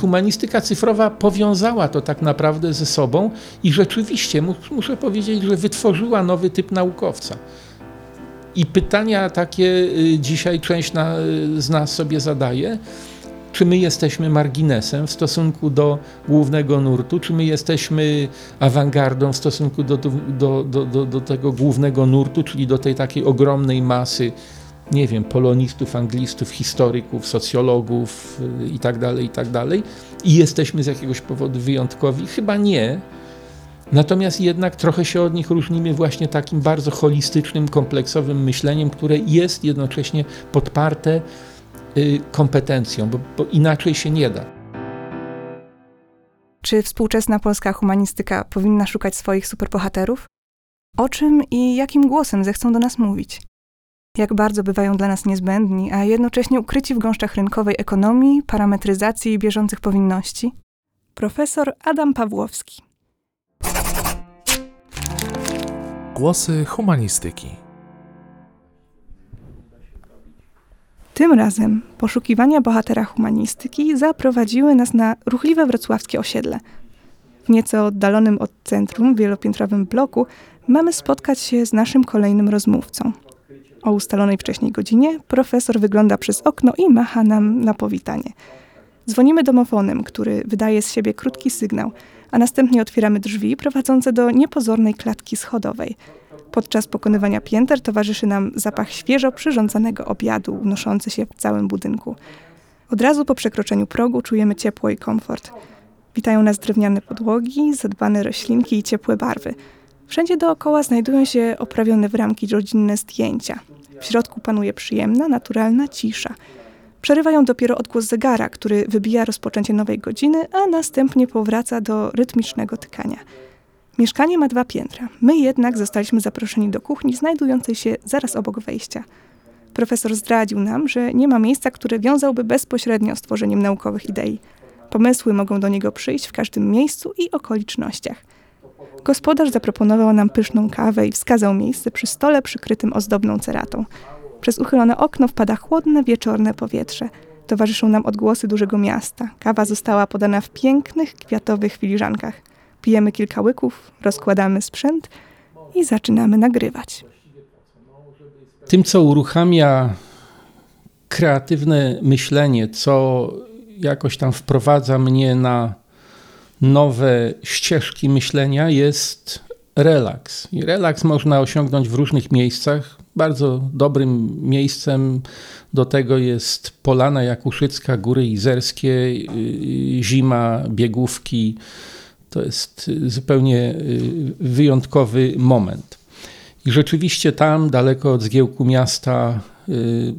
Humanistyka cyfrowa powiązała to tak naprawdę ze sobą i rzeczywiście muszę powiedzieć, że wytworzyła nowy typ naukowca. I pytania takie y, dzisiaj część na, z nas sobie zadaje. Czy my jesteśmy marginesem w stosunku do głównego nurtu, czy my jesteśmy awangardą w stosunku do, do, do, do, do tego głównego nurtu, czyli do tej takiej ogromnej masy, nie wiem, polonistów, anglistów, historyków, socjologów itd., y, itd. Tak I tak jesteśmy z jakiegoś powodu wyjątkowi? Chyba nie. Natomiast jednak trochę się od nich różnimy właśnie takim bardzo holistycznym, kompleksowym myśleniem, które jest jednocześnie podparte y, kompetencją, bo, bo inaczej się nie da. Czy współczesna polska humanistyka powinna szukać swoich superbohaterów? O czym i jakim głosem zechcą do nas mówić? Jak bardzo bywają dla nas niezbędni, a jednocześnie ukryci w gąszczach rynkowej ekonomii, parametryzacji i bieżących powinności? Profesor Adam Pawłowski. Głosy humanistyki. Tym razem poszukiwania bohatera humanistyki zaprowadziły nas na ruchliwe wrocławskie osiedle. W nieco oddalonym od centrum, wielopiętrowym bloku mamy spotkać się z naszym kolejnym rozmówcą. O ustalonej wcześniej godzinie profesor wygląda przez okno i macha nam na powitanie. Dzwonimy domofonem, który wydaje z siebie krótki sygnał – a następnie otwieramy drzwi prowadzące do niepozornej klatki schodowej. Podczas pokonywania pięter towarzyszy nam zapach świeżo przyrządzanego obiadu unoszący się w całym budynku. Od razu po przekroczeniu progu czujemy ciepło i komfort. Witają nas drewniane podłogi, zadbane roślinki i ciepłe barwy. Wszędzie dookoła znajdują się oprawione w ramki rodzinne zdjęcia. W środku panuje przyjemna, naturalna cisza – Przerywają dopiero odgłos zegara, który wybija rozpoczęcie nowej godziny, a następnie powraca do rytmicznego tykania. Mieszkanie ma dwa piętra. My jednak zostaliśmy zaproszeni do kuchni znajdującej się zaraz obok wejścia. Profesor zdradził nam, że nie ma miejsca, które wiązałby bezpośrednio z tworzeniem naukowych idei. Pomysły mogą do niego przyjść w każdym miejscu i okolicznościach. Gospodarz zaproponował nam pyszną kawę i wskazał miejsce przy stole przykrytym ozdobną ceratą. Przez uchylone okno wpada chłodne, wieczorne powietrze. Towarzyszą nam odgłosy dużego miasta. Kawa została podana w pięknych, kwiatowych filiżankach. Pijemy kilka łyków, rozkładamy sprzęt i zaczynamy nagrywać. Tym, co uruchamia kreatywne myślenie, co jakoś tam wprowadza mnie na nowe ścieżki myślenia, jest relaks. I relaks można osiągnąć w różnych miejscach. Bardzo dobrym miejscem do tego jest Polana Jakuszycka, Góry Izerskie, y, zima, biegówki. To jest zupełnie y, wyjątkowy moment. I rzeczywiście tam, daleko od zgiełku miasta, y,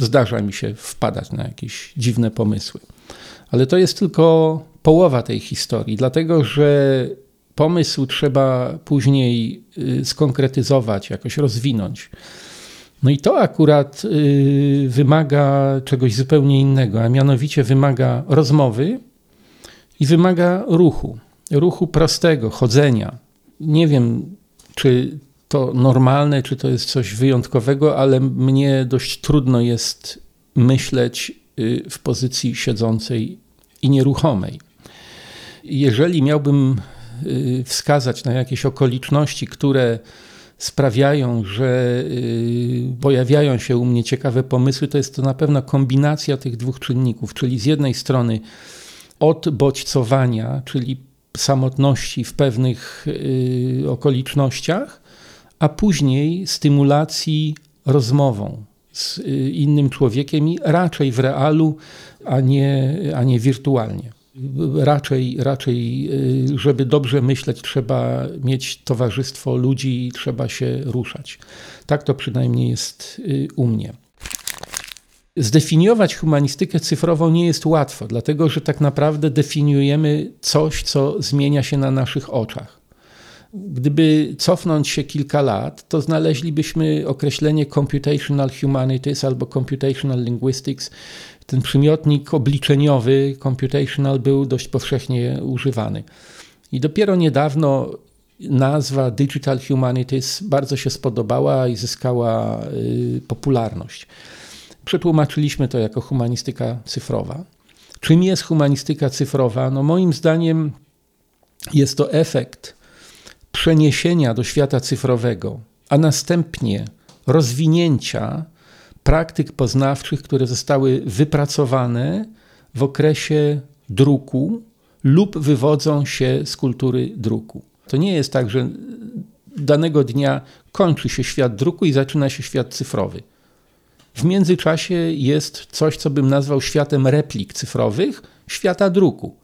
zdarza mi się wpadać na jakieś dziwne pomysły. Ale to jest tylko połowa tej historii, dlatego że pomysł trzeba później y, skonkretyzować, jakoś rozwinąć. No i to akurat y, wymaga czegoś zupełnie innego, a mianowicie wymaga rozmowy i wymaga ruchu. Ruchu prostego, chodzenia. Nie wiem, czy to normalne, czy to jest coś wyjątkowego, ale mnie dość trudno jest myśleć y, w pozycji siedzącej i nieruchomej. Jeżeli miałbym Y, wskazać na jakieś okoliczności, które sprawiają, że y, pojawiają się u mnie ciekawe pomysły, to jest to na pewno kombinacja tych dwóch czynników, czyli z jednej strony odbodźcowania, czyli samotności w pewnych y, okolicznościach, a później stymulacji rozmową z innym człowiekiem i raczej w realu, a nie, a nie wirtualnie raczej, raczej, y, żeby dobrze myśleć, trzeba mieć towarzystwo ludzi i trzeba się ruszać. Tak to przynajmniej jest y, u mnie. Zdefiniować humanistykę cyfrową nie jest łatwo, dlatego że tak naprawdę definiujemy coś, co zmienia się na naszych oczach. Gdyby cofnąć się kilka lat, to znaleźlibyśmy określenie computational humanities albo computational linguistics, ten przymiotnik obliczeniowy, computational, był dość powszechnie używany. I dopiero niedawno nazwa Digital Humanities bardzo się spodobała i zyskała y, popularność. Przetłumaczyliśmy to jako humanistyka cyfrowa. Czym jest humanistyka cyfrowa? No moim zdaniem jest to efekt przeniesienia do świata cyfrowego, a następnie rozwinięcia praktyk poznawczych, które zostały wypracowane w okresie druku lub wywodzą się z kultury druku. To nie jest tak, że danego dnia kończy się świat druku i zaczyna się świat cyfrowy. W międzyczasie jest coś, co bym nazwał światem replik cyfrowych, świata druku.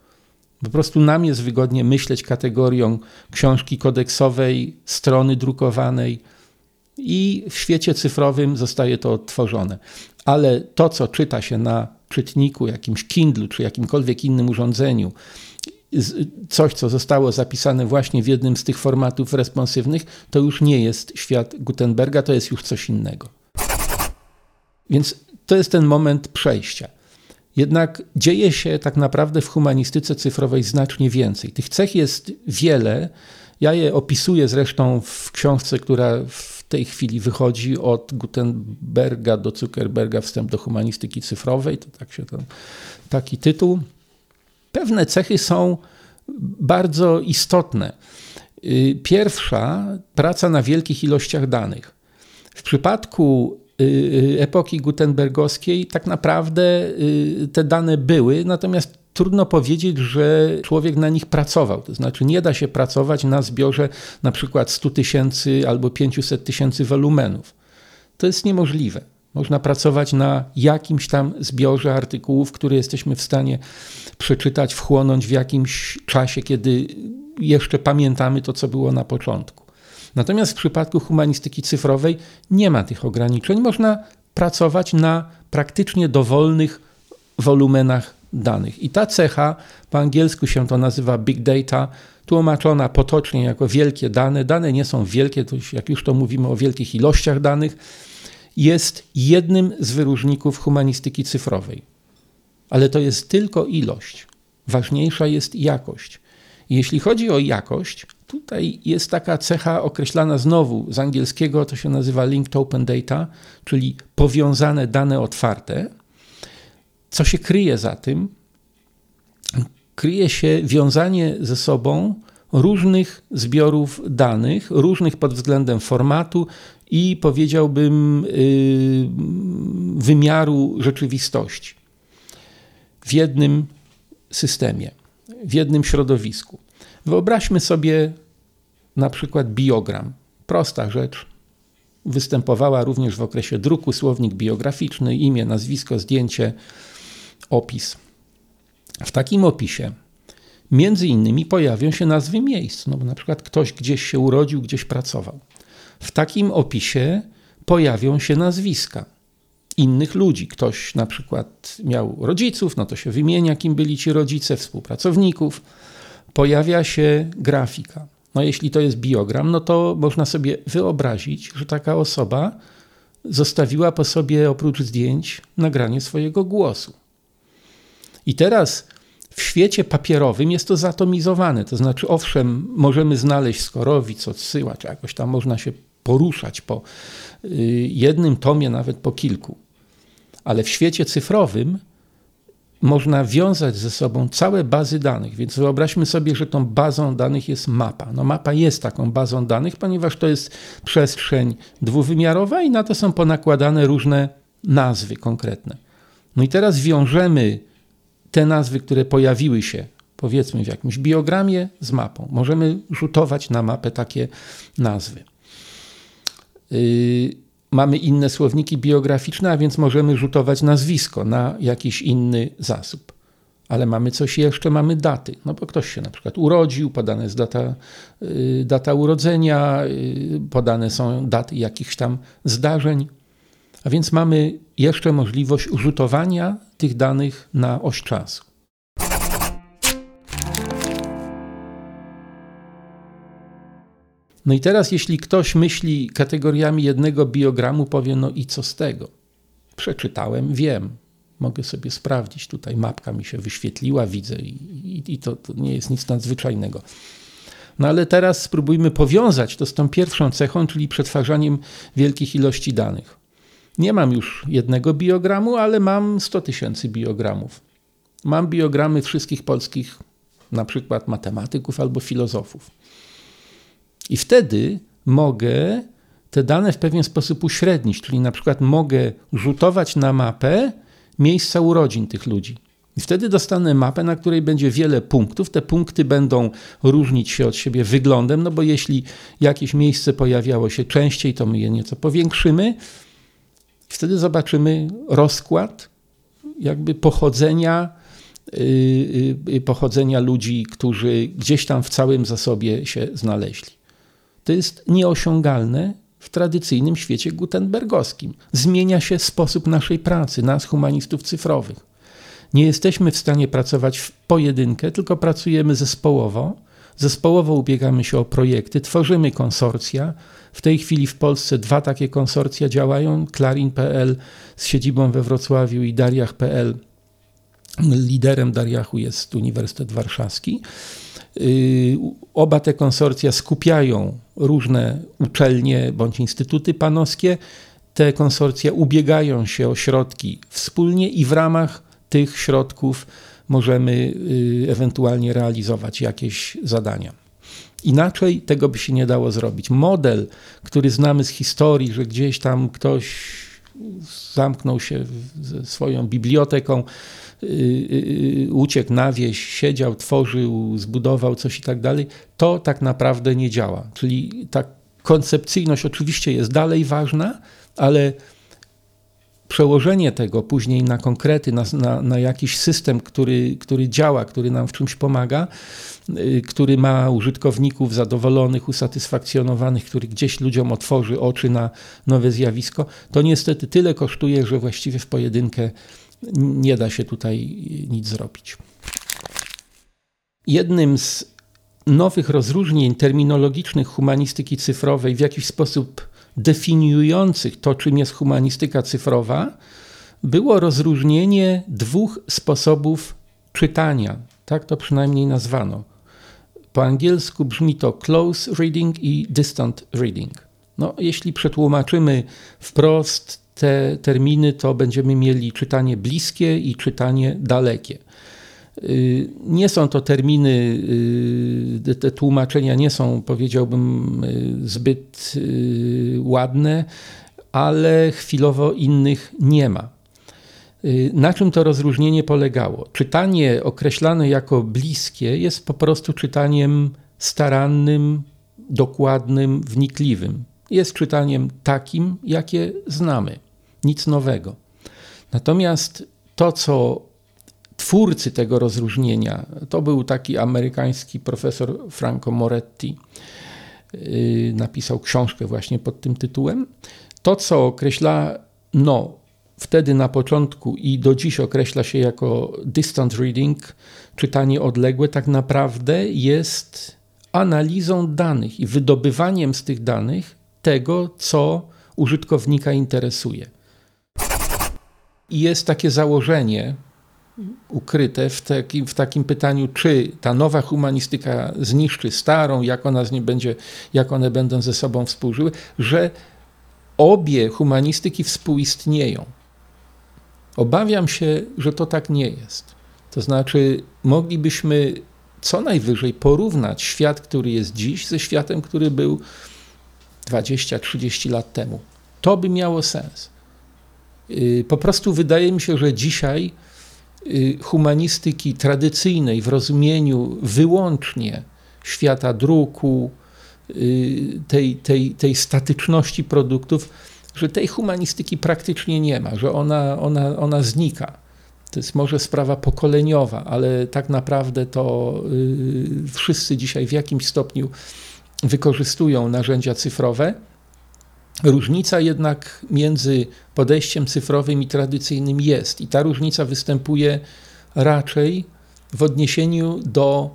Po prostu nam jest wygodnie myśleć kategorią książki kodeksowej, strony drukowanej i w świecie cyfrowym zostaje to odtworzone. Ale to, co czyta się na czytniku, jakimś Kindle czy jakimkolwiek innym urządzeniu, coś, co zostało zapisane właśnie w jednym z tych formatów responsywnych, to już nie jest świat Gutenberga, to jest już coś innego. Więc to jest ten moment przejścia. Jednak dzieje się tak naprawdę w humanistyce cyfrowej znacznie więcej. Tych cech jest wiele. Ja je opisuję zresztą w książce, która w tej chwili wychodzi od Gutenberga do Zuckerberga Wstęp do humanistyki cyfrowej. To tak się to, taki tytuł. Pewne cechy są bardzo istotne. Y, pierwsza, praca na wielkich ilościach danych. W przypadku Y, y, epoki gutenbergowskiej tak naprawdę te dane były, natomiast trudno powiedzieć, że człowiek na nich pracował. To znaczy nie da się pracować na zbiorze na przykład 100 tysięcy albo 500 tysięcy wolumenów. To jest niemożliwe. Można pracować na jakimś tam zbiorze artykułów, które jesteśmy w stanie przeczytać, wchłonąć w jakimś czasie, kiedy jeszcze pamiętamy to, co było na początku. Natomiast w przypadku humanistyki cyfrowej nie ma tych ograniczeń. Można pracować na praktycznie dowolnych wolumenach danych. I ta cecha, po angielsku się to nazywa big data, tłumaczona potocznie jako wielkie dane. Dane nie są wielkie, to już, jak już to mówimy o wielkich ilościach danych, jest jednym z wyróżników humanistyki cyfrowej. Ale to jest tylko ilość. Ważniejsza jest jakość. Jeśli chodzi o jakość, tutaj jest taka cecha określana znowu z angielskiego, to się nazywa linked open data, czyli powiązane dane otwarte. Co się kryje za tym? Kryje się wiązanie ze sobą różnych zbiorów danych, różnych pod względem formatu i powiedziałbym yy, wymiaru rzeczywistości w jednym systemie w jednym środowisku. Wyobraźmy sobie na przykład biogram. Prosta rzecz. Występowała również w okresie druku słownik biograficzny, imię, nazwisko, zdjęcie, opis. W takim opisie między innymi pojawią się nazwy miejsc, no bo na przykład ktoś gdzieś się urodził, gdzieś pracował. W takim opisie pojawią się nazwiska innych ludzi. Ktoś na przykład miał rodziców, no to się wymienia, kim byli ci rodzice, współpracowników. Pojawia się grafika. No jeśli to jest biogram, no to można sobie wyobrazić, że taka osoba zostawiła po sobie oprócz zdjęć nagranie swojego głosu. I teraz w świecie papierowym jest to zatomizowane. To znaczy, owszem, możemy znaleźć skorowic, odsyła, czy jakoś tam można się poruszać po y, jednym tomie, nawet po kilku ale w świecie cyfrowym można wiązać ze sobą całe bazy danych. Więc wyobraźmy sobie, że tą bazą danych jest mapa. No mapa jest taką bazą danych, ponieważ to jest przestrzeń dwuwymiarowa i na to są ponakładane różne nazwy konkretne. No i teraz wiążemy te nazwy, które pojawiły się powiedzmy w jakimś biogramie z mapą. Możemy rzutować na mapę takie nazwy. Yy, mamy inne słowniki biograficzne, a więc możemy rzutować nazwisko na jakiś inny zasób. Ale mamy coś jeszcze, mamy daty. No bo ktoś się na przykład urodził, podana jest data, y, data urodzenia, y, podane są daty jakichś tam zdarzeń. A więc mamy jeszcze możliwość rzutowania tych danych na oś czasu. No i teraz, jeśli ktoś myśli kategoriami jednego biogramu, powie: No i co z tego? Przeczytałem, wiem, mogę sobie sprawdzić. Tutaj mapka mi się wyświetliła, widzę, i, i, i to, to nie jest nic nadzwyczajnego. No ale teraz spróbujmy powiązać to z tą pierwszą cechą, czyli przetwarzaniem wielkich ilości danych. Nie mam już jednego biogramu, ale mam 100 tysięcy biogramów. Mam biogramy wszystkich polskich, na przykład matematyków albo filozofów. I wtedy mogę te dane w pewien sposób uśrednić, czyli na przykład mogę rzutować na mapę miejsca urodzin tych ludzi. I wtedy dostanę mapę, na której będzie wiele punktów. Te punkty będą różnić się od siebie wyglądem, no bo jeśli jakieś miejsce pojawiało się częściej, to my je nieco powiększymy. Wtedy zobaczymy rozkład jakby pochodzenia, yy, pochodzenia ludzi, którzy gdzieś tam w całym zasobie się znaleźli. To jest nieosiągalne w tradycyjnym świecie gutenbergowskim. Zmienia się sposób naszej pracy, nas humanistów cyfrowych. Nie jesteśmy w stanie pracować w pojedynkę, tylko pracujemy zespołowo. Zespołowo ubiegamy się o projekty, tworzymy konsorcja. W tej chwili w Polsce dwa takie konsorcja działają: Clarin.pl z siedzibą we Wrocławiu i Dariach.pl. Liderem Dariachu jest Uniwersytet Warszawski. Y, oba te konsorcja skupiają różne uczelnie bądź instytuty panowskie. Te konsorcja ubiegają się o środki wspólnie i w ramach tych środków możemy y, ewentualnie realizować jakieś zadania. Inaczej tego by się nie dało zrobić. Model, który znamy z historii, że gdzieś tam ktoś zamknął się ze swoją biblioteką, yy, uciekł na wieś, siedział, tworzył, zbudował coś i tak dalej, to tak naprawdę nie działa. Czyli ta koncepcyjność oczywiście jest dalej ważna, ale przełożenie tego później na konkrety, na, na, na, jakiś system, który, który działa, który nam w czymś pomaga, y, który ma użytkowników zadowolonych, usatysfakcjonowanych, który gdzieś ludziom otworzy oczy na nowe zjawisko, to niestety tyle kosztuje, że właściwie w pojedynkę nie da się tutaj nic zrobić. Jednym z nowych rozróżnień terminologicznych humanistyki cyfrowej w jakiś sposób definiujących to, czym jest humanistyka cyfrowa, było rozróżnienie dwóch sposobów czytania. Tak to przynajmniej nazwano. Po angielsku brzmi to close reading i distant reading. No, jeśli przetłumaczymy wprost te terminy, to będziemy mieli czytanie bliskie i czytanie dalekie. Y, nie są to terminy, y, te tłumaczenia nie są, powiedziałbym, y, zbyt ładne, ale chwilowo innych nie ma. Na czym to rozróżnienie polegało? Czytanie określane jako bliskie jest po prostu czytaniem starannym, dokładnym, wnikliwym. Jest czytaniem takim, jakie znamy, nic nowego. Natomiast to, co twórcy tego rozróżnienia to był taki amerykański profesor Franco Moretti. Y, napisał książkę właśnie pod tym tytułem. To, co określano wtedy na początku i do dziś określa się jako distant reading, czytanie odległe, tak naprawdę jest analizą danych i wydobywaniem z tych danych tego, co użytkownika interesuje. I jest takie założenie, ukryte w takim, w takim pytaniu, czy ta nowa humanistyka zniszczy starą, jak ona z nim będzie, jak one będą ze sobą współżyły, że obie humanistyki współistnieją. Obawiam się, że to tak nie jest. To znaczy, moglibyśmy co najwyżej porównać świat, który jest dziś, ze światem, który był 20-30 lat temu. To by miało sens. Y, po prostu wydaje mi się, że dzisiaj humanistyki tradycyjnej w rozumieniu wyłącznie świata druku, y, tej, tej, tej statyczności produktów, że tej humanistyki praktycznie nie ma, że ona, ona, ona znika. To jest może sprawa pokoleniowa, ale tak naprawdę to y, wszyscy dzisiaj w jakimś stopniu wykorzystują narzędzia cyfrowe. Różnica jednak między podejściem cyfrowym i tradycyjnym jest, i ta różnica występuje raczej w odniesieniu do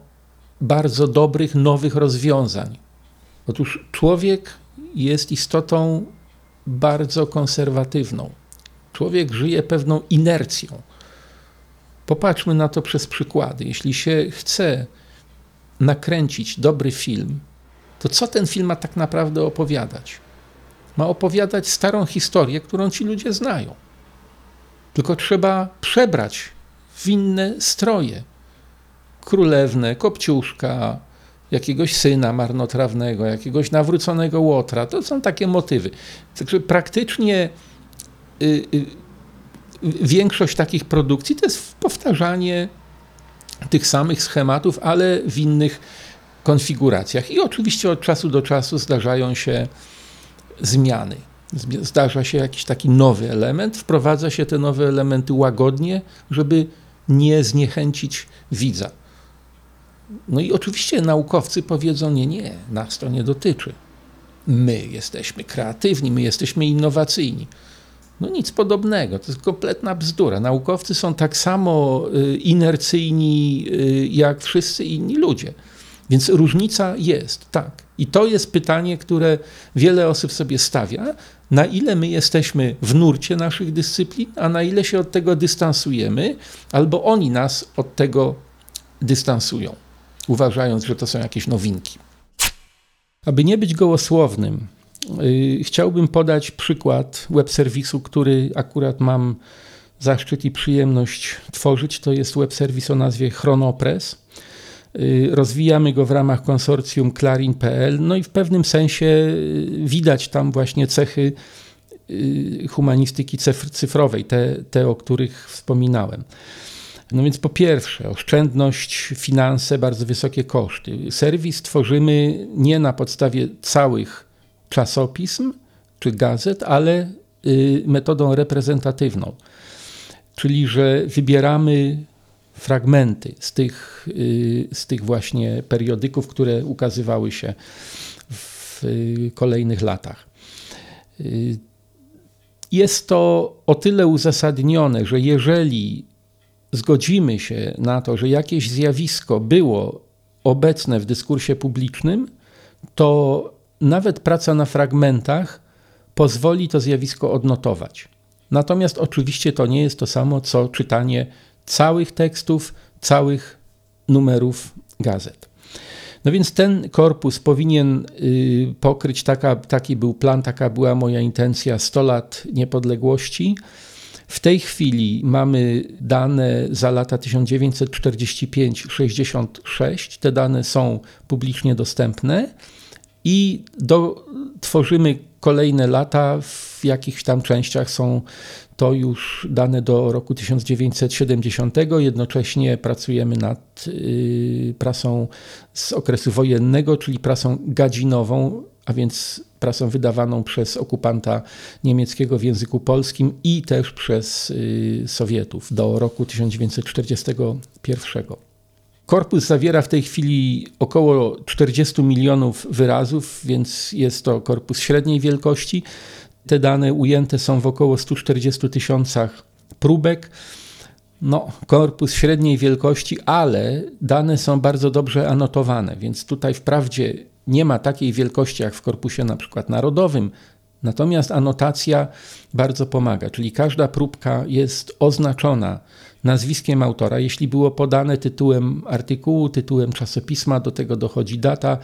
bardzo dobrych, nowych rozwiązań. Otóż człowiek jest istotą bardzo konserwatywną. Człowiek żyje pewną inercją. Popatrzmy na to przez przykłady. Jeśli się chce nakręcić dobry film, to co ten film ma tak naprawdę opowiadać? Ma opowiadać starą historię, którą ci ludzie znają. Tylko trzeba przebrać w inne stroje. Królewne, kopciuszka, jakiegoś syna marnotrawnego, jakiegoś nawróconego łotra. To są takie motywy. Także praktycznie y, y, większość takich produkcji to jest powtarzanie tych samych schematów, ale w innych konfiguracjach. I oczywiście od czasu do czasu zdarzają się zmiany. Zdarza się jakiś taki nowy element, wprowadza się te nowe elementy łagodnie, żeby nie zniechęcić widza. No i oczywiście naukowcy powiedzą: Nie, nie, nas to nie dotyczy. My jesteśmy kreatywni, my jesteśmy innowacyjni. No nic podobnego, to jest kompletna bzdura. Naukowcy są tak samo y, inercyjni y, jak wszyscy inni ludzie. Więc różnica jest, tak. I to jest pytanie, które wiele osób sobie stawia, na ile my jesteśmy w nurcie naszych dyscyplin, a na ile się od tego dystansujemy, albo oni nas od tego dystansują, uważając, że to są jakieś nowinki. Aby nie być gołosłownym, yy, chciałbym podać przykład web serwisu, który akurat mam zaszczyt i przyjemność tworzyć. To jest web serwis o nazwie Chronopress. Y, rozwijamy go w ramach konsorcjum Clarin.pl, no i w pewnym sensie y, widać tam właśnie cechy y, humanistyki cyfrowej, te, te o których wspominałem. No więc po pierwsze, oszczędność, finanse, bardzo wysokie koszty. Serwis tworzymy nie na podstawie całych czasopism czy gazet, ale metodą reprezentatywną. Czyli, że wybieramy fragmenty z tych, y, z tych właśnie periodyków, które ukazywały się w kolejnych latach. Y, jest to o tyle uzasadnione, że jeżeli zgodzimy się na to, że jakieś zjawisko było obecne w dyskursie publicznym, to nawet praca na fragmentach pozwoli to zjawisko odnotować. Natomiast oczywiście to nie jest to samo, co czytanie całych tekstów, całych numerów gazet. No więc ten korpus powinien y, pokryć, taka, taki był plan, taka była moja intencja, 100 lat niepodległości. W tej chwili mamy dane za lata 1945-66. Te dane są publicznie dostępne i do, tworzymy kolejne lata, w jakichś tam częściach są to już dane do roku 1970. Jednocześnie pracujemy nad y, prasą z okresu wojennego, czyli prasą gadzinową, a więc prasą wydawaną przez okupanta niemieckiego w języku polskim i też przez y, Sowietów do roku 1941. Korpus zawiera w tej chwili około 40 milionów wyrazów, więc jest to korpus średniej wielkości. Te dane ujęte są w około 140 tysiącach próbek. No, korpus średniej wielkości, ale dane są bardzo dobrze anotowane, więc tutaj wprawdzie nie ma takiej wielkości jak w korpusie na przykład narodowym, natomiast anotacja bardzo pomaga, czyli każda próbka jest oznaczona nazwiskiem autora. Jeśli było podane tytułem artykułu, tytułem czasopisma, do tego dochodzi data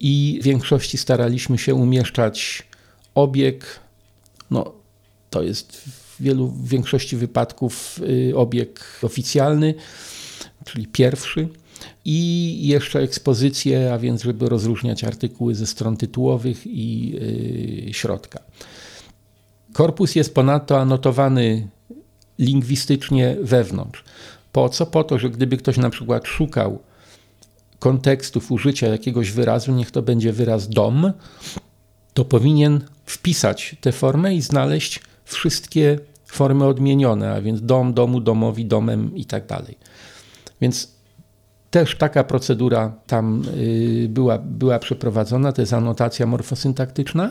i w większości staraliśmy się umieszczać obieg, no, to jest w wielu, w większości wypadków y, obieg oficjalny, czyli pierwszy. I jeszcze ekspozycję, a więc, żeby rozróżniać artykuły ze stron tytułowych i yy, środka. Korpus jest ponadto anotowany lingwistycznie wewnątrz. Po co? Po to, że gdyby ktoś na przykład szukał kontekstów użycia jakiegoś wyrazu, niech to będzie wyraz dom, to powinien wpisać tę formę i znaleźć wszystkie formy odmienione, a więc dom, domu, domowi, domem i tak dalej. Więc też taka procedura tam y, była, była przeprowadzona, to jest anotacja morfosyntaktyczna.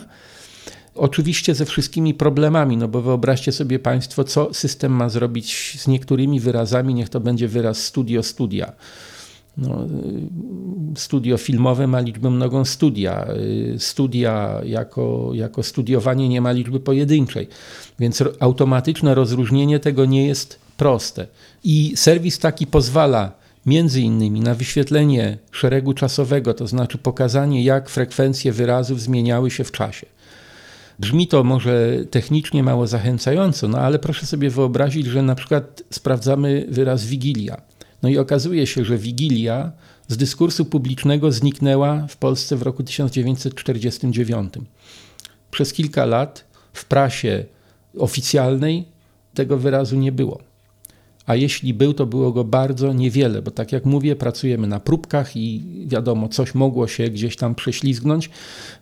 Oczywiście ze wszystkimi problemami, no bo wyobraźcie sobie Państwo, co system ma zrobić z niektórymi wyrazami, niech to będzie wyraz studio, studia no, studio filmowe ma liczbę mnogą studia. Studia jako, jako studiowanie nie ma liczby pojedynczej, więc automatyczne rozróżnienie tego nie jest proste. I serwis taki pozwala między innymi na wyświetlenie szeregu czasowego, to znaczy pokazanie, jak frekwencje wyrazów zmieniały się w czasie. Brzmi to może technicznie mało zachęcająco, no ale proszę sobie wyobrazić, że na przykład sprawdzamy wyraz wigilia. No i okazuje się, że wigilia z dyskursu publicznego zniknęła w Polsce w roku 1949. Przez kilka lat w prasie oficjalnej tego wyrazu nie było. A jeśli był, to było go bardzo niewiele, bo tak jak mówię, pracujemy na próbkach i wiadomo, coś mogło się gdzieś tam prześlizgnąć.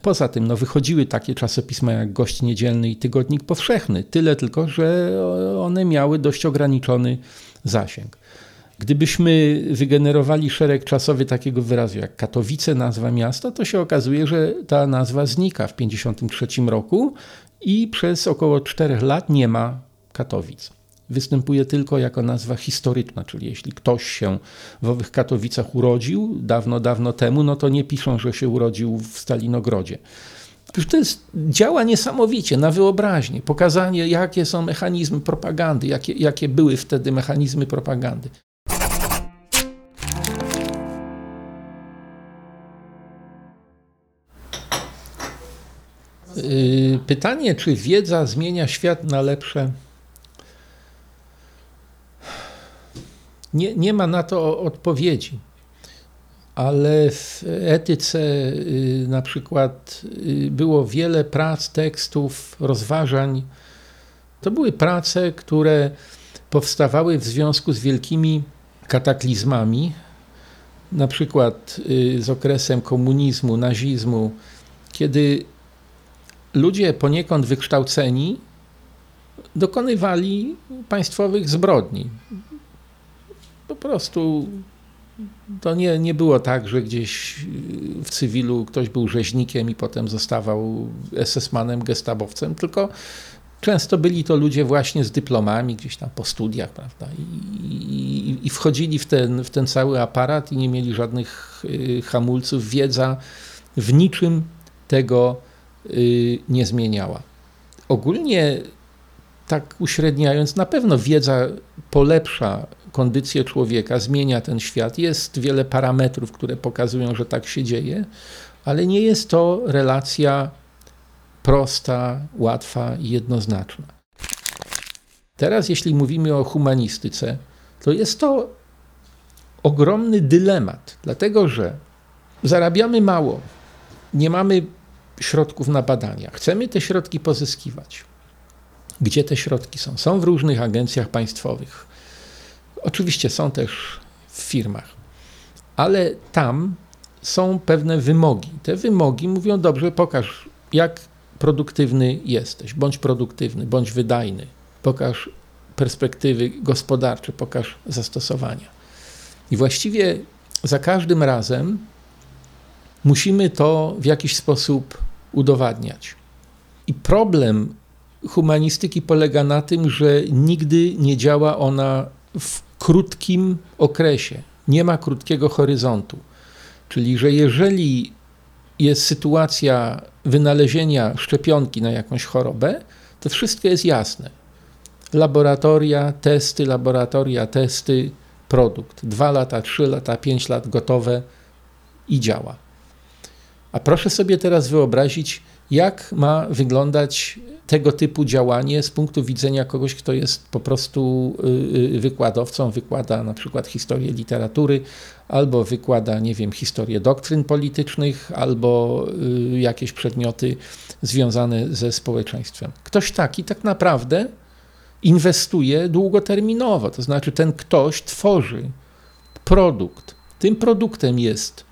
Poza tym no, wychodziły takie czasopisma jak Gość Niedzielny i Tygodnik Powszechny. Tyle tylko, że one miały dość ograniczony zasięg. Gdybyśmy wygenerowali szereg czasowy takiego wyrazu jak Katowice, nazwa miasta, to się okazuje, że ta nazwa znika w 1953 roku i przez około 4 lat nie ma Katowic. Występuje tylko jako nazwa historyczna, czyli jeśli ktoś się w owych Katowicach urodził dawno, dawno temu, no to nie piszą, że się urodził w Stalinogrodzie. To jest, działa niesamowicie na wyobraźnię, pokazanie, jakie są mechanizmy propagandy, jakie, jakie były wtedy mechanizmy propagandy. Y, pytanie, czy wiedza zmienia świat na lepsze? Nie, nie ma na to odpowiedzi, ale w etyce y, na przykład y, było wiele prac, tekstów, rozważań. To były prace, które powstawały w związku z wielkimi kataklizmami, na przykład z okresem komunizmu, nazizmu, kiedy ludzie poniekąd wykształceni dokonywali państwowych zbrodni. Po prostu to nie, nie było tak, że gdzieś w cywilu ktoś był rzeźnikiem i potem zostawał SS-manem, gestabowcem, tylko często byli to ludzie właśnie z dyplomami, gdzieś tam po studiach, prawda? I, i, i wchodzili w ten, w ten cały aparat i nie mieli żadnych y, hamulców. Wiedza w niczym tego Y, nie zmieniała. Ogólnie, tak uśredniając, na pewno wiedza polepsza kondycję człowieka, zmienia ten świat. Jest wiele parametrów, które pokazują, że tak się dzieje, ale nie jest to relacja prosta, łatwa i jednoznaczna. Teraz, jeśli mówimy o humanistyce, to jest to ogromny dylemat, dlatego że zarabiamy mało, nie mamy środków na badania. Chcemy te środki pozyskiwać. Gdzie te środki są? Są w różnych agencjach państwowych. Oczywiście są też w firmach, ale tam są pewne wymogi. Te wymogi mówią: dobrze, pokaż, jak produktywny jesteś, bądź produktywny, bądź wydajny, pokaż perspektywy gospodarcze, pokaż zastosowania. I właściwie za każdym razem musimy to w jakiś sposób udowadniać. I problem humanistyki polega na tym, że nigdy nie działa ona w krótkim okresie. Nie ma krótkiego horyzontu. Czyli, że jeżeli jest sytuacja wynalezienia szczepionki na jakąś chorobę, to wszystko jest jasne. Laboratoria, testy, laboratoria, testy, produkt. Dwa lata, trzy lata, pięć lat gotowe i działa. A proszę sobie teraz wyobrazić, jak ma wyglądać tego typu działanie z punktu widzenia kogoś, kto jest po prostu y, y, wykładowcą, wykłada na przykład historię literatury, albo wykłada, nie wiem, historię doktryn politycznych, albo y, jakieś przedmioty związane ze społeczeństwem. Ktoś taki tak naprawdę inwestuje długoterminowo, to znaczy ten ktoś tworzy produkt. Tym produktem jest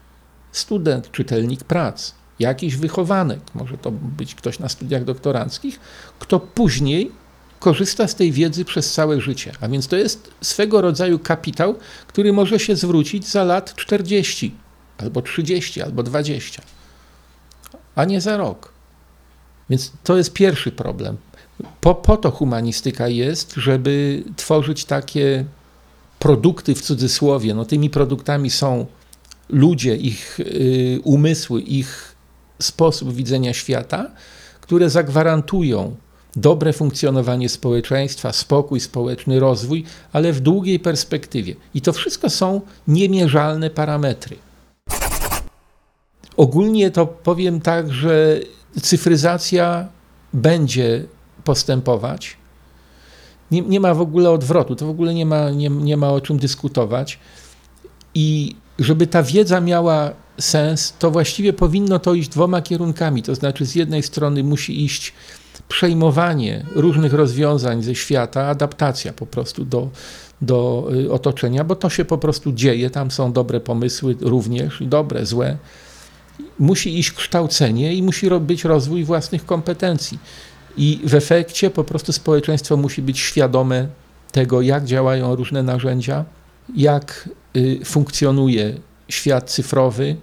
student, czytelnik prac, jakiś wychowanek, może to być ktoś na studiach doktoranckich, kto później korzysta z tej wiedzy przez całe życie. A więc to jest swego rodzaju kapitał, który może się zwrócić za lat 40, albo 30, albo 20, a nie za rok. Więc to jest pierwszy problem. Po, po to humanistyka jest, żeby tworzyć takie produkty w cudzysłowie. No, tymi produktami są ludzie, ich y, umysły, ich sposób widzenia świata, które zagwarantują dobre funkcjonowanie społeczeństwa, spokój społeczny, rozwój, ale w długiej perspektywie. I to wszystko są niemierzalne parametry. Ogólnie to powiem tak, że cyfryzacja będzie postępować. Nie, nie ma w ogóle odwrotu, to w ogóle nie ma, nie, nie ma o czym dyskutować. I żeby ta wiedza miała sens, to właściwie powinno to iść dwoma kierunkami. To znaczy, z jednej strony musi iść przejmowanie różnych rozwiązań ze świata, adaptacja po prostu do, do y, otoczenia, bo to się po prostu dzieje. Tam są dobre pomysły również, dobre, złe. Musi iść kształcenie i musi być rozwój własnych kompetencji. I w efekcie po prostu społeczeństwo musi być świadome tego, jak działają różne narzędzia, jak y, funkcjonuje świat cyfrowy,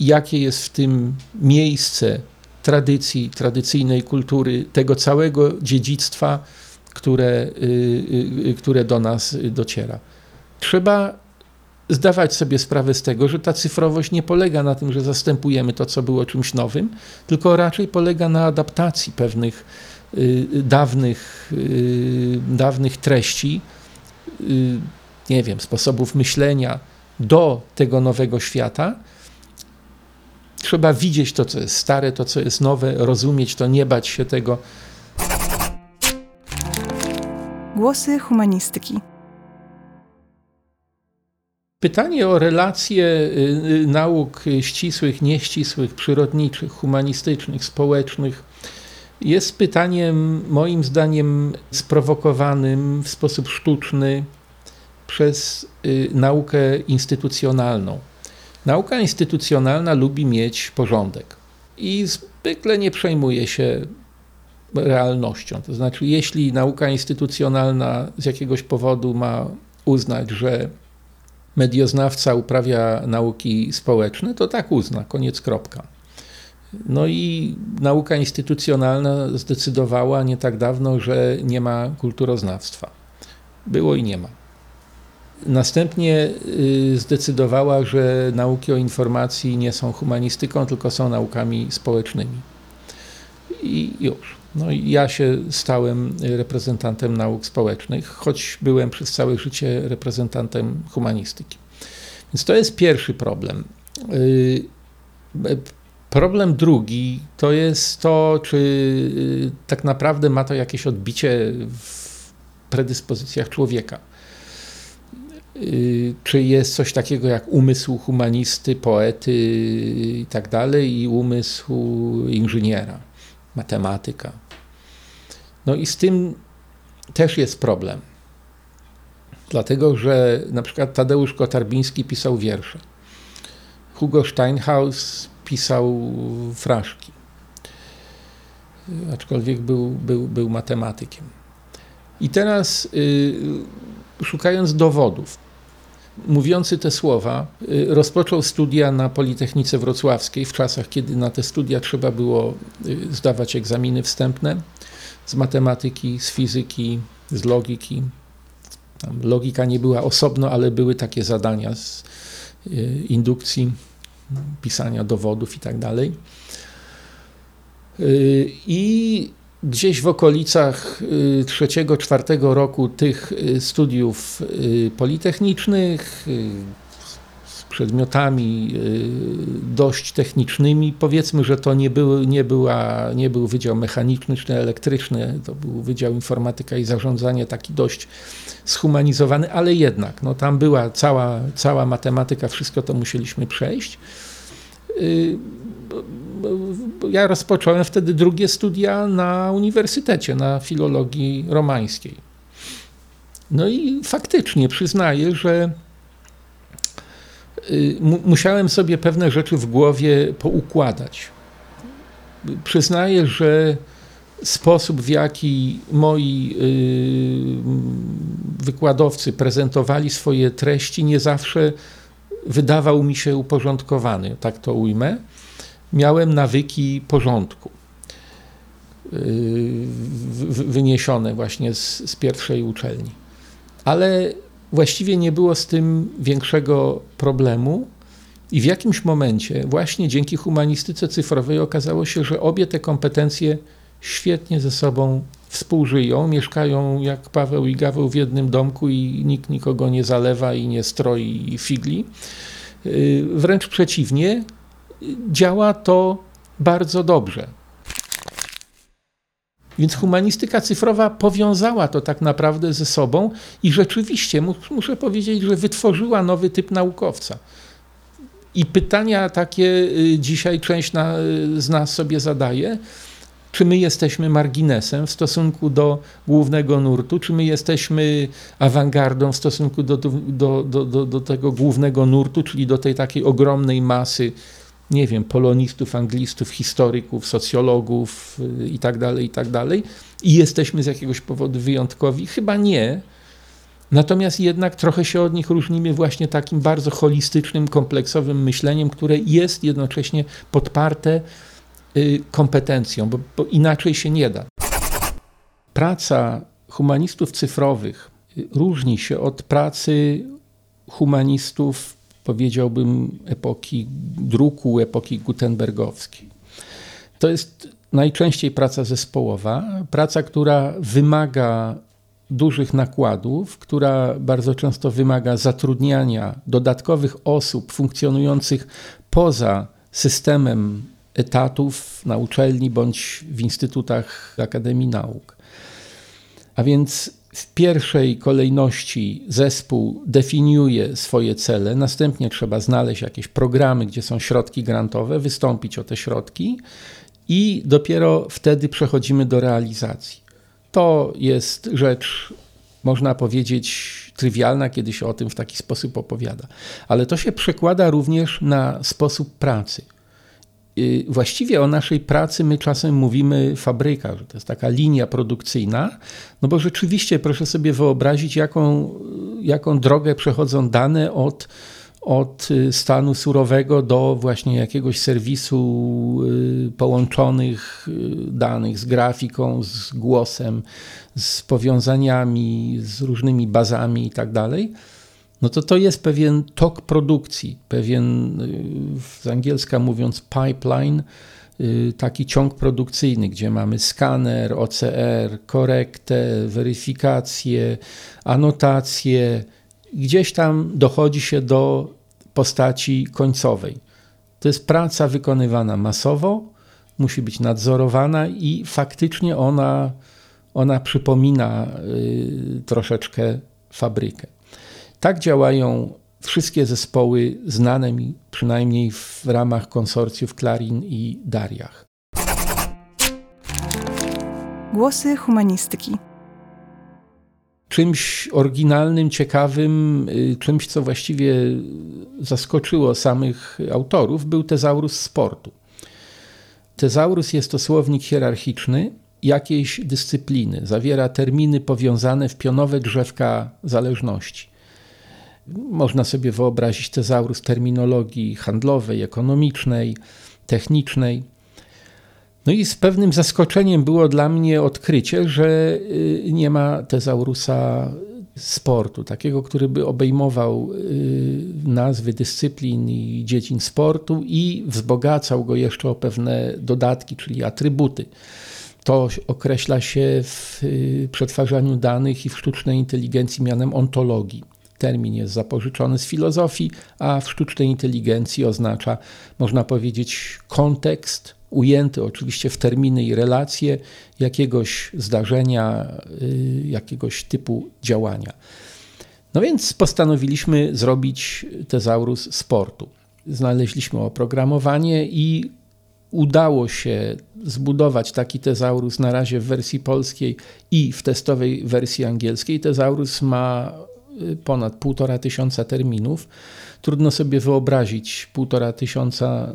jakie jest w tym miejsce tradycji, tradycyjnej kultury, tego całego dziedzictwa, które, y, y, które do nas dociera. Trzeba zdawać sobie sprawę z tego, że ta cyfrowość nie polega na tym, że zastępujemy to, co było czymś nowym, tylko raczej polega na adaptacji pewnych y, dawnych, dawnych treści, nie wiem, sposobów myślenia do tego nowego świata Trzeba widzieć to, co jest stare, to, co jest nowe, rozumieć to, nie bać się tego. Głosy humanistyki. Pytanie o relacje y, y, nauk ścisłych, nieścisłych, przyrodniczych, humanistycznych, społecznych jest pytaniem, moim zdaniem, sprowokowanym w sposób sztuczny przez y, naukę instytucjonalną. Nauka instytucjonalna lubi mieć porządek i zwykle nie przejmuje się realnością. To znaczy, jeśli nauka instytucjonalna z jakiegoś powodu ma uznać, że medioznawca uprawia nauki społeczne, to tak uzna, koniec kropka. No i nauka instytucjonalna zdecydowała nie tak dawno, że nie ma kulturoznawstwa. Było i nie ma. Następnie y, zdecydowała, że nauki o informacji nie są humanistyką, tylko są naukami społecznymi. I już. No ja się stałem reprezentantem nauk społecznych, choć byłem przez całe życie reprezentantem humanistyki. Więc to jest pierwszy problem. Y, problem drugi to jest to, czy y, tak naprawdę ma to jakieś odbicie w predyspozycjach człowieka. Y, czy jest coś takiego jak umysł humanisty, poety i tak dalej, i umysł inżyniera, matematyka. No i z tym też jest problem. Dlatego, że na przykład Tadeusz Kotarbiński pisał wiersze. Hugo Steinhaus pisał fraszki. Aczkolwiek był, był, był matematykiem. I teraz, y, szukając dowodów, mówiący te słowa, y, rozpoczął studia na Politechnice Wrocławskiej w czasach, kiedy na te studia trzeba było y, zdawać egzaminy wstępne z matematyki, z fizyki, z logiki. Tam logika nie była osobno, ale były takie zadania z y, indukcji, pisania dowodów i tak gdzieś w okolicach y, trzeciego, czwartego roku tych y, studiów y, politechnicznych z przedmiotami dość technicznymi. Powiedzmy, że to nie był, nie, była, nie był wydział mechaniczny czy elektryczny, to był Wydział Informatyka i Zarządzanie, taki dość zhumanizowany, ale jednak no, tam była cała, cała matematyka, wszystko to musieliśmy przejść ja rozpocząłem wtedy drugie studia na uniwersytecie, na filologii romańskiej. No i faktycznie przyznaję, że y, musiałem sobie pewne rzeczy w głowie poukładać. Przyznaję, że sposób, w jaki moi y, wykładowcy prezentowali swoje treści, nie zawsze wydawał mi się uporządkowany, tak to ujmę miałem nawyki porządku yy, wyniesione właśnie z, z pierwszej uczelni. Ale właściwie nie było z tym większego problemu. I w jakimś momencie, właśnie dzięki humanistyce cyfrowej, okazało się, że obie te kompetencje świetnie ze sobą współżyją, mieszkają jak Paweł i Gaweł w jednym domku i nikt nikogo nie zalewa i nie stroi figli. Yy, wręcz przeciwnie, działa to bardzo dobrze. Więc humanistyka cyfrowa powiązała to tak naprawdę ze sobą i rzeczywiście muszę powiedzieć, że wytworzyła nowy typ naukowca. I pytania takie y, dzisiaj część na, z nas sobie zadaje. Czy my jesteśmy marginesem w stosunku do głównego nurtu, czy my jesteśmy awangardą w stosunku do, do, do, do tego głównego nurtu, czyli do tej takiej ogromnej masy nie wiem, polonistów, anglistów, historyków, socjologów itd., y, itd. Tak tak I jesteśmy z jakiegoś powodu wyjątkowi? Chyba nie. Natomiast jednak trochę się od nich różnimy właśnie takim bardzo holistycznym, kompleksowym myśleniem, które jest jednocześnie podparte y, kompetencją, bo, bo inaczej się nie da. Praca humanistów cyfrowych y, różni się od pracy humanistów powiedziałbym, epoki druku, epoki gutenbergowskiej. To jest najczęściej praca zespołowa, praca, która wymaga dużych nakładów, która bardzo często wymaga zatrudniania dodatkowych osób funkcjonujących poza systemem etatów na uczelni bądź w instytutach Akademii Nauk. A więc w pierwszej kolejności zespół definiuje swoje cele, następnie trzeba znaleźć jakieś programy, gdzie są środki grantowe, wystąpić o te środki i dopiero wtedy przechodzimy do realizacji. To jest rzecz, można powiedzieć, trywialna, kiedy się o tym w taki sposób opowiada, ale to się przekłada również na sposób pracy. Y, właściwie o naszej pracy my czasem mówimy fabryka, że to jest taka linia produkcyjna, no bo rzeczywiście proszę sobie wyobrazić, jaką, jaką drogę przechodzą dane od, od y, stanu surowego do właśnie jakiegoś serwisu y, połączonych danych z grafiką, z głosem, z powiązaniami, z różnymi bazami i tak dalej no to to jest pewien tok produkcji, pewien, y, z angielska mówiąc, pipeline, y, taki ciąg produkcyjny, gdzie mamy skaner, OCR, korektę, weryfikację, anotację. Gdzieś tam dochodzi się do postaci końcowej. To jest praca wykonywana masowo, musi być nadzorowana i faktycznie ona, ona przypomina y, troszeczkę fabrykę. Tak działają wszystkie zespoły znane mi, przynajmniej w ramach konsorcjów Klarin i Dariach. Głosy humanistyki. Czymś oryginalnym, ciekawym, y, czymś, co właściwie zaskoczyło samych autorów, był tezaurus sportu. Tezaurus jest to słownik hierarchiczny jakiejś dyscypliny. Zawiera terminy powiązane w pionowe drzewka zależności. Można sobie wyobrazić tezaurus terminologii handlowej, ekonomicznej, technicznej. No i z pewnym zaskoczeniem było dla mnie odkrycie, że y, nie ma tezaurusa sportu, takiego, który by obejmował y, nazwy dyscyplin i dziedzin sportu i wzbogacał go jeszcze o pewne dodatki, czyli atrybuty. To określa się w y, przetwarzaniu danych i w sztucznej inteligencji mianem ontologii termin jest zapożyczony z filozofii, a w sztucznej inteligencji oznacza, można powiedzieć, kontekst ujęty oczywiście w terminy i relacje jakiegoś zdarzenia, y, jakiegoś typu działania. No więc postanowiliśmy zrobić tezaurus sportu. Znaleźliśmy oprogramowanie i udało się zbudować taki tezaurus na razie w wersji polskiej i w testowej wersji angielskiej. Tezaurus ma ponad półtora tysiąca terminów. Trudno sobie wyobrazić półtora tysiąca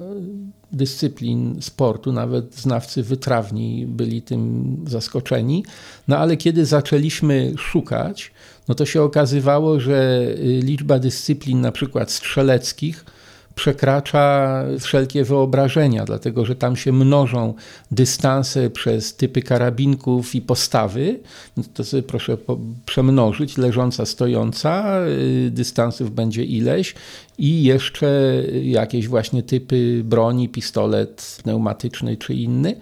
dyscyplin sportu, nawet znawcy wytrawni byli tym zaskoczeni. No ale kiedy zaczęliśmy szukać, no to się okazywało, że liczba dyscyplin, na przykład strzeleckich, przekracza wszelkie wyobrażenia, dlatego że tam się mnożą dystanse przez typy karabinków i postawy. To sobie proszę przemnożyć, leżąca, stojąca, y, dystansów będzie ileś i jeszcze jakieś właśnie typy broni, pistolet pneumatyczny czy inny.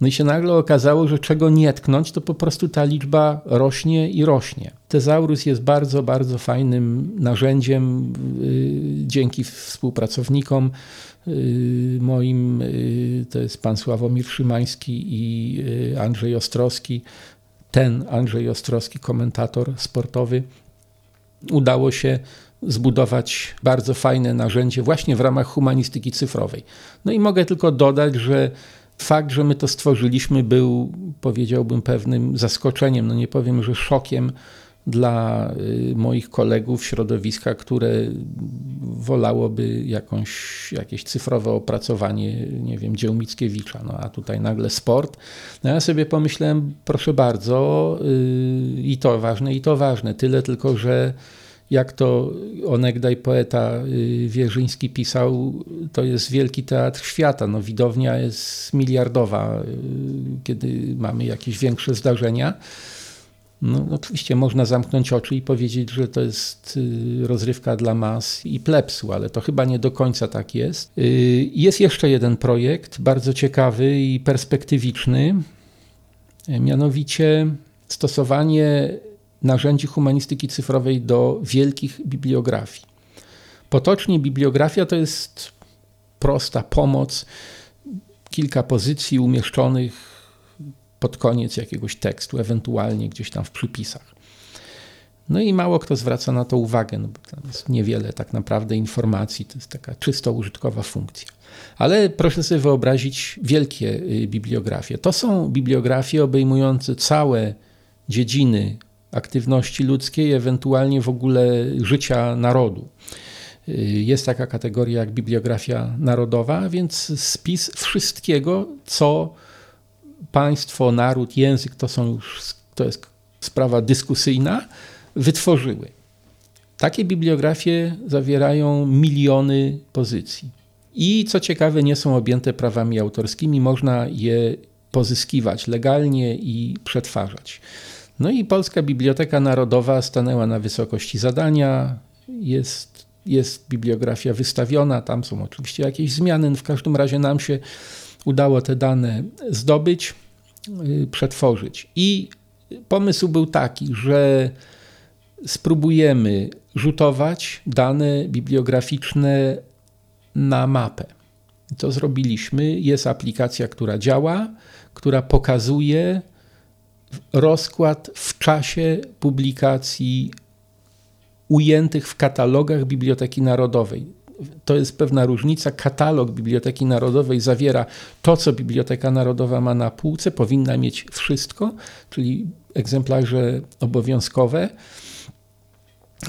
No i się nagle okazało, że czego nie tknąć, to po prostu ta liczba rośnie i rośnie. Tezaurus jest bardzo, bardzo fajnym narzędziem yy, dzięki współpracownikom yy, moim, yy, to jest pan Sławomir Szymański i y, Andrzej Ostrowski, ten Andrzej Ostrowski, komentator sportowy, udało się zbudować bardzo fajne narzędzie właśnie w ramach humanistyki cyfrowej. No i mogę tylko dodać, że fakt, że my to stworzyliśmy, był, powiedziałbym, pewnym zaskoczeniem, no nie powiem, że szokiem dla y, moich kolegów środowiska, które wolałoby jakąś, jakieś cyfrowe opracowanie, nie wiem, dzieł Mickiewicza, no a tutaj nagle sport. No ja sobie pomyślałem, proszę bardzo, yy, i to ważne, i to ważne, tyle tylko, że jak to onegdaj poeta y, Wierzyński pisał, to jest wielki teatr świata. No, widownia jest miliardowa, y, kiedy mamy jakieś większe zdarzenia. No, oczywiście można zamknąć oczy i powiedzieć, że to jest y, rozrywka dla mas i plepsu, ale to chyba nie do końca tak jest. Jest jeszcze jeden projekt, bardzo ciekawy i perspektywiczny, mianowicie stosowanie narzędzi humanistyki cyfrowej do wielkich bibliografii. Potocznie bibliografia to jest prosta pomoc, kilka pozycji umieszczonych pod koniec jakiegoś tekstu, ewentualnie gdzieś tam w przypisach. No i mało kto zwraca na to uwagę, no bo tam jest niewiele tak naprawdę informacji, to jest taka czysto użytkowa funkcja. Ale proszę sobie wyobrazić wielkie y, bibliografie. To są bibliografie obejmujące całe dziedziny aktywności ludzkiej, ewentualnie w ogóle życia narodu. Jest taka kategoria jak bibliografia narodowa, więc spis wszystkiego, co państwo, naród, język to są już, to jest sprawa dyskusyjna, wytworzyły. Takie bibliografie zawierają miliony pozycji. I co ciekawe, nie są objęte prawami autorskimi, można je pozyskiwać legalnie i przetwarzać. No i Polska Biblioteka Narodowa stanęła na wysokości zadania. Jest, jest bibliografia wystawiona, tam są oczywiście jakieś zmiany. W każdym razie nam się udało te dane zdobyć, y, przetworzyć. I pomysł był taki, że spróbujemy rzutować dane bibliograficzne na mapę. To zrobiliśmy. Jest aplikacja, która działa, która pokazuje rozkład w czasie publikacji ujętych w katalogach Biblioteki Narodowej. To jest pewna różnica. Katalog Biblioteki Narodowej zawiera to, co Biblioteka Narodowa ma na półce, powinna mieć wszystko, czyli egzemplarze obowiązkowe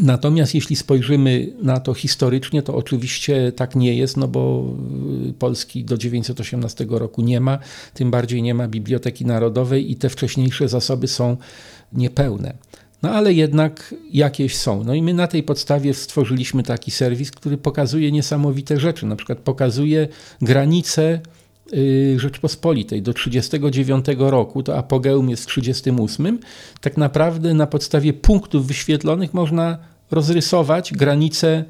Natomiast jeśli spojrzymy na to historycznie, to oczywiście tak nie jest, no bo Polski do 918 roku nie ma, tym bardziej nie ma Biblioteki Narodowej i te wcześniejsze zasoby są niepełne. No ale jednak jakieś są. No i my na tej podstawie stworzyliśmy taki serwis, który pokazuje niesamowite rzeczy. Na przykład pokazuje granice y, Rzeczpospolitej do 39 roku, to apogeum jest w 38. Tak naprawdę na podstawie punktów wyświetlonych można rozrysować granice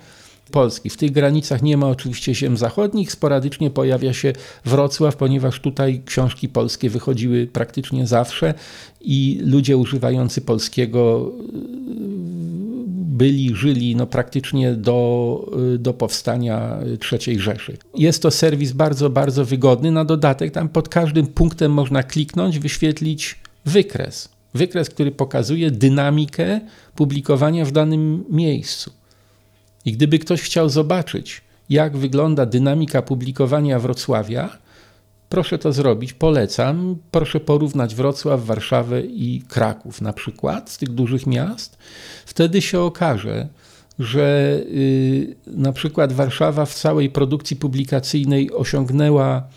Polski. W tych granicach nie ma oczywiście ziem zachodnich, sporadycznie pojawia się Wrocław, ponieważ tutaj książki polskie wychodziły praktycznie zawsze i ludzie używający polskiego byli, żyli no praktycznie do, do powstania III Rzeszy. Jest to serwis bardzo, bardzo wygodny. Na dodatek tam pod każdym punktem można kliknąć, wyświetlić wykres. Wykres, który pokazuje dynamikę publikowania w danym miejscu. I gdyby ktoś chciał zobaczyć, jak wygląda dynamika publikowania Wrocławia, proszę to zrobić, polecam. Proszę porównać Wrocław, Warszawę i Kraków na przykład z tych dużych miast. Wtedy się okaże, że yy, na przykład Warszawa w całej produkcji publikacyjnej osiągnęła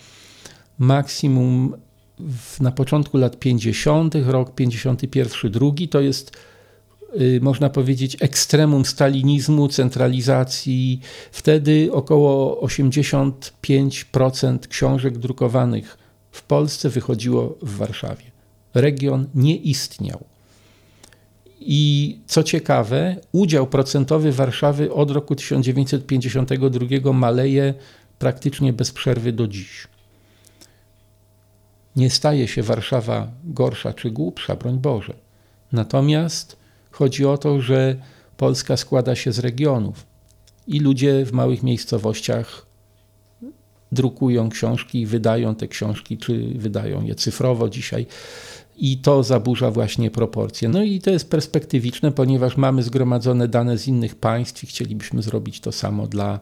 maksimum w, na początku lat 50., rok 51, drugi, to jest y, można powiedzieć, ekstremum stalinizmu, centralizacji. Wtedy około 85% książek drukowanych w Polsce wychodziło w Warszawie. Region nie istniał. I co ciekawe, udział procentowy Warszawy od roku 1952 maleje praktycznie bez przerwy do dziś. Nie staje się Warszawa gorsza czy głupsza, broń Boże. Natomiast chodzi o to, że Polska składa się z regionów i ludzie w małych miejscowościach drukują książki wydają te książki, czy wydają je cyfrowo dzisiaj. I to zaburza właśnie proporcje. No i to jest perspektywiczne, ponieważ mamy zgromadzone dane z innych państw i chcielibyśmy zrobić to samo dla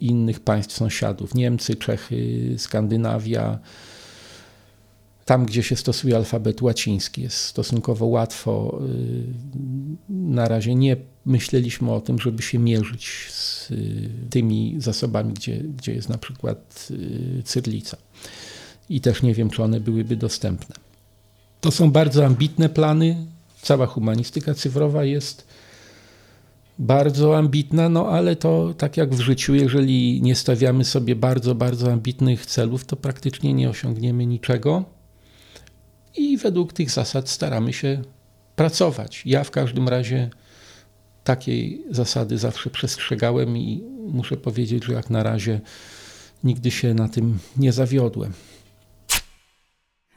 innych państw sąsiadów Niemcy, Czechy, Skandynawia. Tam, gdzie się stosuje alfabet łaciński, jest stosunkowo łatwo. Na razie nie myśleliśmy o tym, żeby się mierzyć z tymi zasobami, gdzie, gdzie jest na przykład cyrlica. I też nie wiem, czy one byłyby dostępne. To są bardzo ambitne plany. Cała humanistyka cyfrowa jest bardzo ambitna, no ale to tak jak w życiu, jeżeli nie stawiamy sobie bardzo, bardzo ambitnych celów, to praktycznie nie osiągniemy niczego. I według tych zasad staramy się pracować. Ja w każdym razie takiej zasady zawsze przestrzegałem i muszę powiedzieć, że jak na razie nigdy się na tym nie zawiodłem.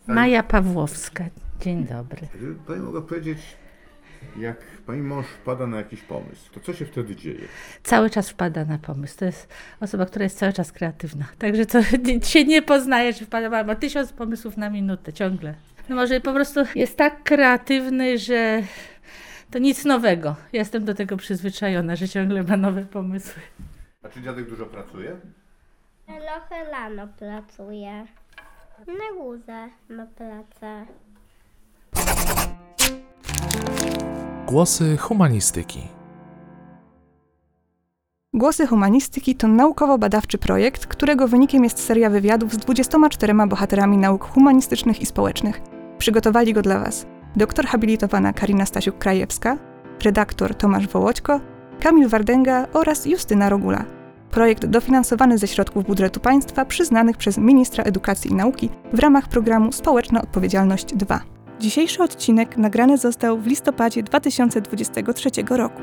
Maja Pawłowska. Dzień dobry. Gdyby Pani mogła powiedzieć, jak Pani mąż wpada na jakiś pomysł, to co się wtedy dzieje? Cały czas wpada na pomysł. To jest osoba, która jest cały czas kreatywna. Także to się nie poznaje, że wpada, ma tysiąc pomysłów na minutę ciągle. No może po prostu jest tak kreatywny, że to nic nowego. Jestem do tego przyzwyczajona, że ciągle ma nowe pomysły. A czy dziadek dużo pracuje? Trochę rano pracuje. Na górze ma pracę. Głosy humanistyki. Głosy Humanistyki to naukowo-badawczy projekt, którego wynikiem jest seria wywiadów z 24 bohaterami nauk humanistycznych i społecznych. Przygotowali go dla Was doktor habilitowana Karina Stasiuk-Krajewska, redaktor Tomasz Wołoćko, Kamil Wardęga oraz Justyna Rogula. Projekt dofinansowany ze środków budżetu państwa przyznanych przez ministra edukacji i nauki w ramach programu Społeczna Odpowiedzialność 2. Dzisiejszy odcinek nagrany został w listopadzie 2023 roku.